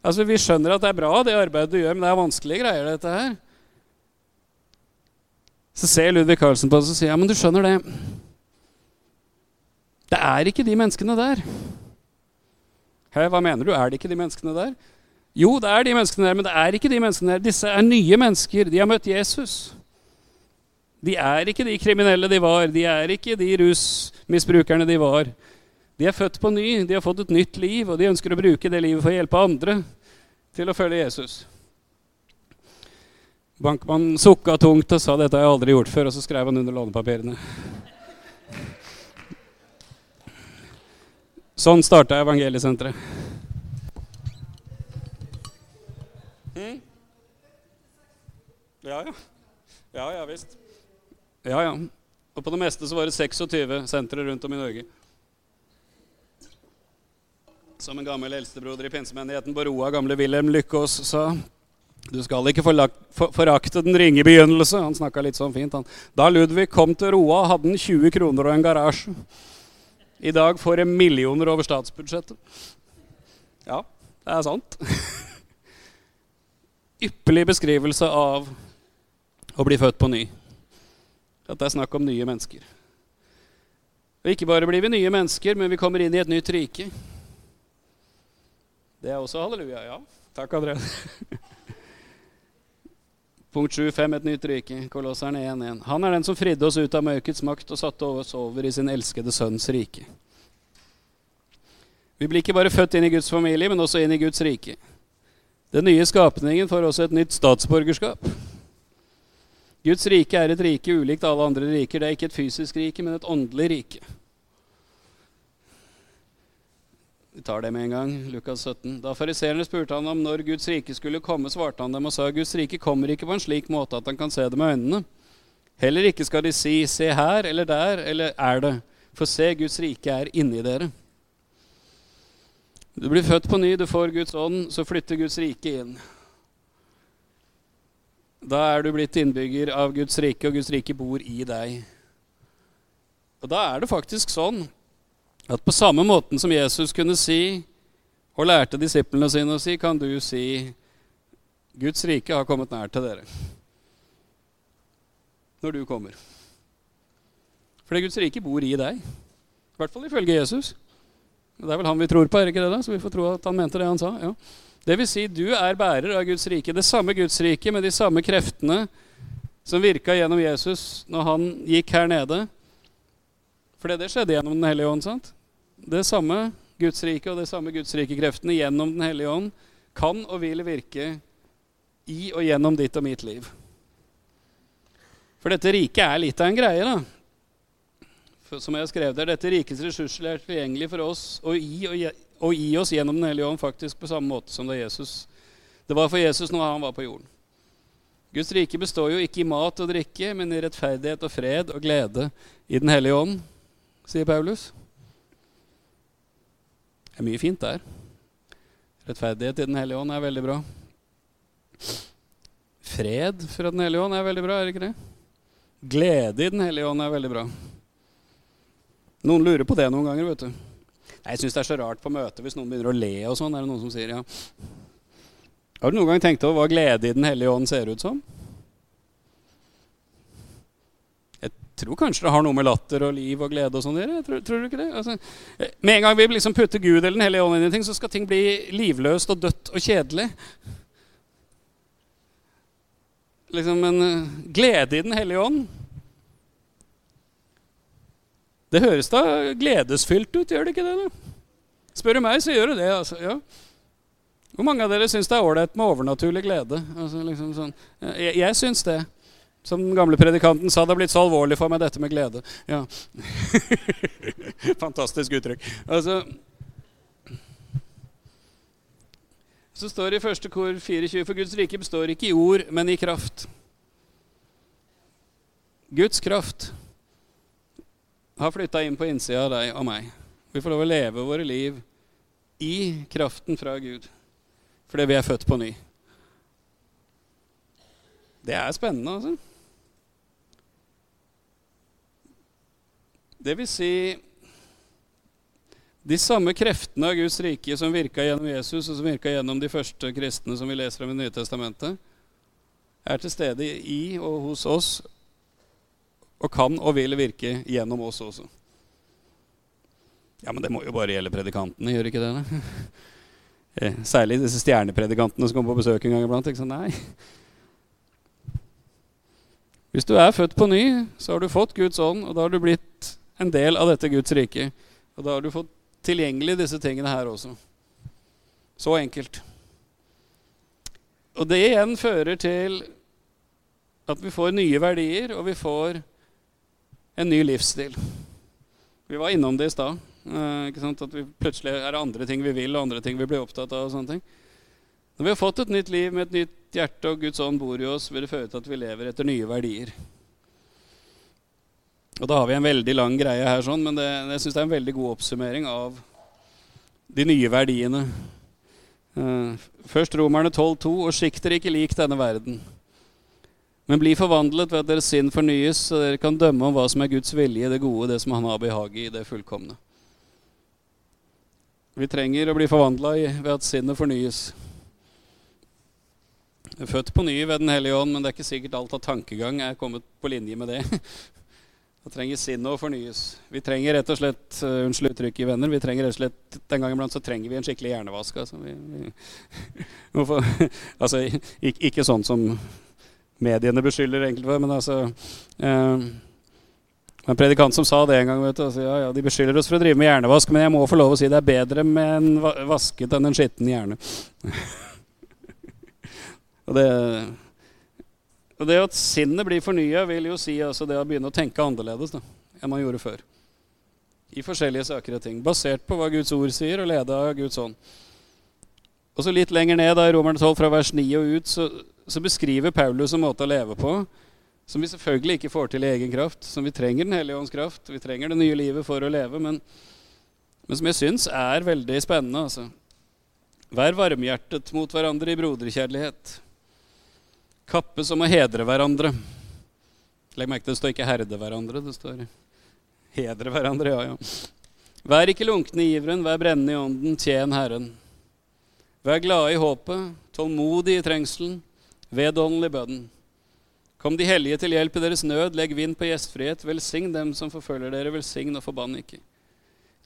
Altså, Vi skjønner at det er bra, det arbeidet du gjør, men det er vanskelige greier, dette her. Så ser Ludvig Karlsen på oss og sier ja, men du skjønner det. Det er ikke de menneskene der. Hæ, hva mener du? Er det ikke de menneskene der? Jo, det er de menneskene der, men det er ikke de menneskene der. Disse er nye mennesker. De har møtt Jesus. De er ikke de kriminelle de var, de er ikke de rusmisbrukerne de var. De er født på ny, de har fått et nytt liv, og de ønsker å bruke det livet for å hjelpe andre til å følge Jesus. Bankmannen sukka tungt og sa dette har jeg aldri gjort før, og så skrev han under lånepapirene. Sånn starta Evangeliesenteret. Mm? Ja, ja. Ja, ja visst. Ja, ja. Og på det meste så var det 26 sentre rundt om i Norge. Som en gammel eldstebroder i pinsemenigheten på Roa, gamle Wilhelm Lykkås, sa du skal ikke forakte den ringe begynnelse. Han snakka litt sånn fint. Han. Da Ludvig kom til Roa, hadde han 20 kroner og en garasje. I dag får en millioner over statsbudsjettet. Ja, det er sant. Ypperlig beskrivelse av å bli født på ny at det er snakk om nye mennesker. Og ikke bare blir vi nye mennesker, men vi kommer inn i et nytt rike. Det er også halleluja. Ja, takk, André. Punkt 7.5 et nytt rike. Kolosserne 1.1. Han er den som fridde oss ut av mørkets makt og satte oss over i sin elskede sønns rike. Vi blir ikke bare født inn i Guds familie, men også inn i Guds rike. Den nye skapningen får også et nytt statsborgerskap. Guds rike er et rike ulikt alle andre riker. Det er ikke et fysisk rike, men et åndelig rike. Vi tar det med en gang. Lukas 17. Da fariseerne spurte han om når Guds rike skulle komme, svarte han dem og sa Guds rike kommer ikke på en slik måte at han kan se det med øynene. Heller ikke skal de si 'se her' eller 'der' eller 'er det'. For se, Guds rike er inni dere. Du blir født på ny, du får Guds ånd, så flytter Guds rike inn. Da er du blitt innbygger av Guds rike, og Guds rike bor i deg. Og da er det faktisk sånn at på samme måten som Jesus kunne si, og lærte disiplene sine å si, kan du si Guds rike har kommet nær til dere. Når du kommer. Fordi Guds rike bor i deg. I hvert fall ifølge Jesus. Det er vel han vi tror på, er ikke det? da? Så vi får tro at han mente det han sa. ja. Vil si, du er bærer av Guds rike. Det samme Guds rike med de samme kreftene som virka gjennom Jesus når han gikk her nede. For det skjedde gjennom Den hellige ånd. sant? Det samme Guds rike og det samme Guds rike-kreftene gjennom Den hellige ånd kan og vil virke i og gjennom ditt og mitt liv. For dette riket er litt av en greie, da. For, som jeg har skrevet der, Dette rikets ressurser er tilgjengelig for oss og i og og gi oss gjennom Den hellige ånd faktisk på samme måte som det Jesus. Det var for Jesus når han var på jorden. Guds rike består jo ikke i mat og drikke, men i rettferdighet og fred og glede i Den hellige ånd, sier Paulus. Det er mye fint der. Rettferdighet i Den hellige ånd er veldig bra. Fred fra Den hellige ånd er veldig bra, er det ikke det? Glede i Den hellige ånd er veldig bra. Noen lurer på det noen ganger, vet du. Jeg syns det er så rart på møtet hvis noen begynner å le og sånn. Er det noen som sier ja? Har du noen gang tenkt over hva glede i Den hellige ånd ser ut som? Jeg tror kanskje det har noe med latter og liv og glede og sånn å gjøre. Tror, du ikke det? Altså, med en gang vi liksom putter Gud eller Den hellige ånd inn i ting, så skal ting bli livløst og dødt og kjedelig. Liksom en uh, glede i Den hellige ånd det høres da gledesfylt ut, gjør det ikke det? da? Spør du meg, så gjør det det. altså, ja. Hvor mange av dere syns det er ålreit med overnaturlig glede? Altså, liksom sånn. Jeg, jeg syns det. Som den gamle predikanten sa, det har blitt så alvorlig for meg, dette med glede. Ja. Fantastisk uttrykk. Altså, så står det i første kor 24.: For Guds rike består ikke i ord, men i kraft. Guds kraft har flytta inn på innsida av deg og meg. Vi får lov å leve våre liv i kraften fra Gud fordi vi er født på ny. Det er spennende, altså. Det vil si de samme kreftene av Guds rike som virka gjennom Jesus, og som virka gjennom de første kristne som vi leser om i Nye Testamentet, er til stede i og hos oss og kan og vil virke gjennom oss også. Ja, men det må jo bare gjelde predikantene, gjør ikke det? Da? Eh, særlig disse stjernepredikantene som kommer på besøk en gang iblant. Ikke sant? Nei. Hvis du er født på ny, så har du fått Guds ånd, og da har du blitt en del av dette Guds rike. Og da har du fått tilgjengelig disse tingene her også. Så enkelt. Og det igjen fører til at vi får nye verdier, og vi får en ny livsstil. Vi var innom det i stad. Eh, at vi plutselig er det andre ting vi vil, og andre ting vi blir opptatt av. og sånne ting. Når vi har fått et nytt liv med et nytt hjerte, og Guds ånd bor i oss, vil det føre til at vi lever etter nye verdier. Og Da har vi en veldig lang greie her, sånn, men det, jeg syns det er en veldig god oppsummering av de nye verdiene. Uh, først Romerne 12,2.: Og sikter ikke lik denne verden, men bli forvandlet ved at deres sinn fornyes, så dere kan dømme om hva som er Guds vilje, det gode, det som Han har behag i, det fullkomne. Vi trenger å bli forvandla ved at sinnet fornyes. Jeg er født på ny ved Den hellige ånd, men det er ikke sikkert alt av tankegang er kommet på linje med det. Da trenger sinnet å fornyes. Vi trenger rett og slett uh, Unnskyld uttrykket, venner. vi trenger rett og slett, Den gangen iblant så trenger vi en skikkelig hjernevask. Altså, vi, vi, altså ikke, ikke, sånn som mediene beskylder enkelte for, men altså eh, en predikant som sa det en gang. vet du, altså, ja, ja, De beskylder oss for å drive med hjernevask, men jeg må få lov å si det er bedre med en vasket enn en skitten hjerne. og, det, og, det, at sinnet blir fornya, vil jo si altså det å begynne å tenke annerledes da, enn man gjorde før. I forskjellige saker og ting. Basert på hva Guds ord sier, og leda av Guds ånd. Og så Litt lenger ned, da, i Romerne 12, fra vers 9 og ut, så, så beskriver Paulus en måte å leve på som vi selvfølgelig ikke får til i egen kraft, som vi trenger Den hellige ånds kraft. Vi trenger det nye livet for å leve, men, men som jeg syns er veldig spennende. Altså. Vær varmhjertet mot hverandre i broderkjærlighet. Kappe som å hedre hverandre. Legg merke til det står ikke 'herde hverandre', det står 'hedre hverandre'. Ja, ja. Vær ikke lunkne i iveren, vær brennende i ånden, tjen Herren. Vær glade i håpet, tålmodig i trengselen, vedholdende åndelig bønnen. Kom de hellige til hjelp i deres nød, legg vind på gjestfrihet, velsign dem som forfølger dere, velsign og forbann ikke.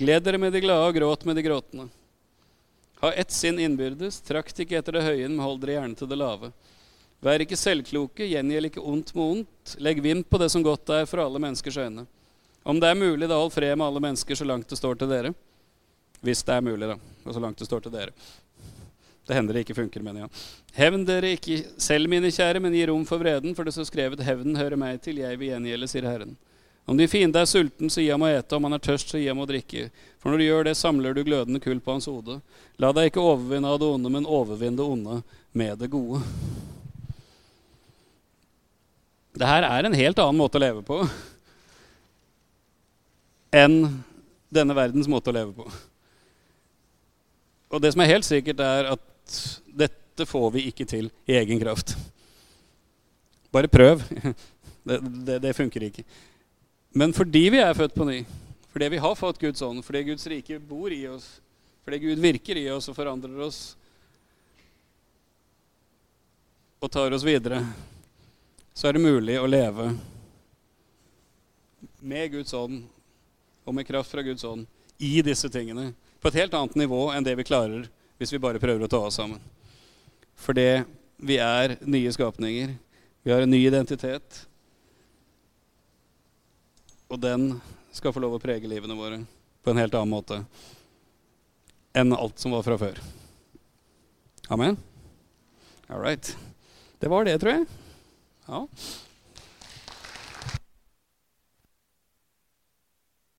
Gled dere med de glade og gråt med de gråtende. Ha ett sinn innbyrdes, trakt ikke etter det høye, men hold dere gjerne til det lave. Vær ikke selvkloke, gjengjeld ikke ondt med ondt, legg vind på det som godt er for alle menneskers øyne. Om det er mulig, da hold fred med alle mennesker så langt det står til dere. Hvis det er mulig, da, og så langt det står til dere. Det hender det ikke funker, mener jeg. Hevn dere ikke selv, mine kjære, men gi rom for vreden, for det står skrevet:" Hevnen hører meg til, jeg vil gjengjelde, sier Herren. Om din fiende er sulten, så gi ham å ete, om han er tørst, så gi ham å drikke. For når du gjør det, samler du glødende kull på hans hode. La deg ikke overvinne av det onde, men overvinn det onde med det gode. Det her er en helt annen måte å leve på enn denne verdens måte å leve på. Og det som er helt sikkert, er dette får vi ikke til i egen kraft. Bare prøv. Det, det, det, funker ikke. Men fordi vi er født på ny, fordi vi har fått Guds ånd, fordi Guds rike bor i oss, fordi Gud virker i oss og forandrer oss og tar oss videre, så er det mulig å leve med Guds ånd og med kraft fra Guds ånd i disse tingene på et helt annet nivå enn det vi klarer hvis vi bare prøver å ta oss sammen. Fordi vi er nye skapninger. Vi har en ny identitet. Og den skal få lov å prege livene våre på en helt annen måte enn alt som var fra før. Amen? All right. Det var det, tror jeg. Ja.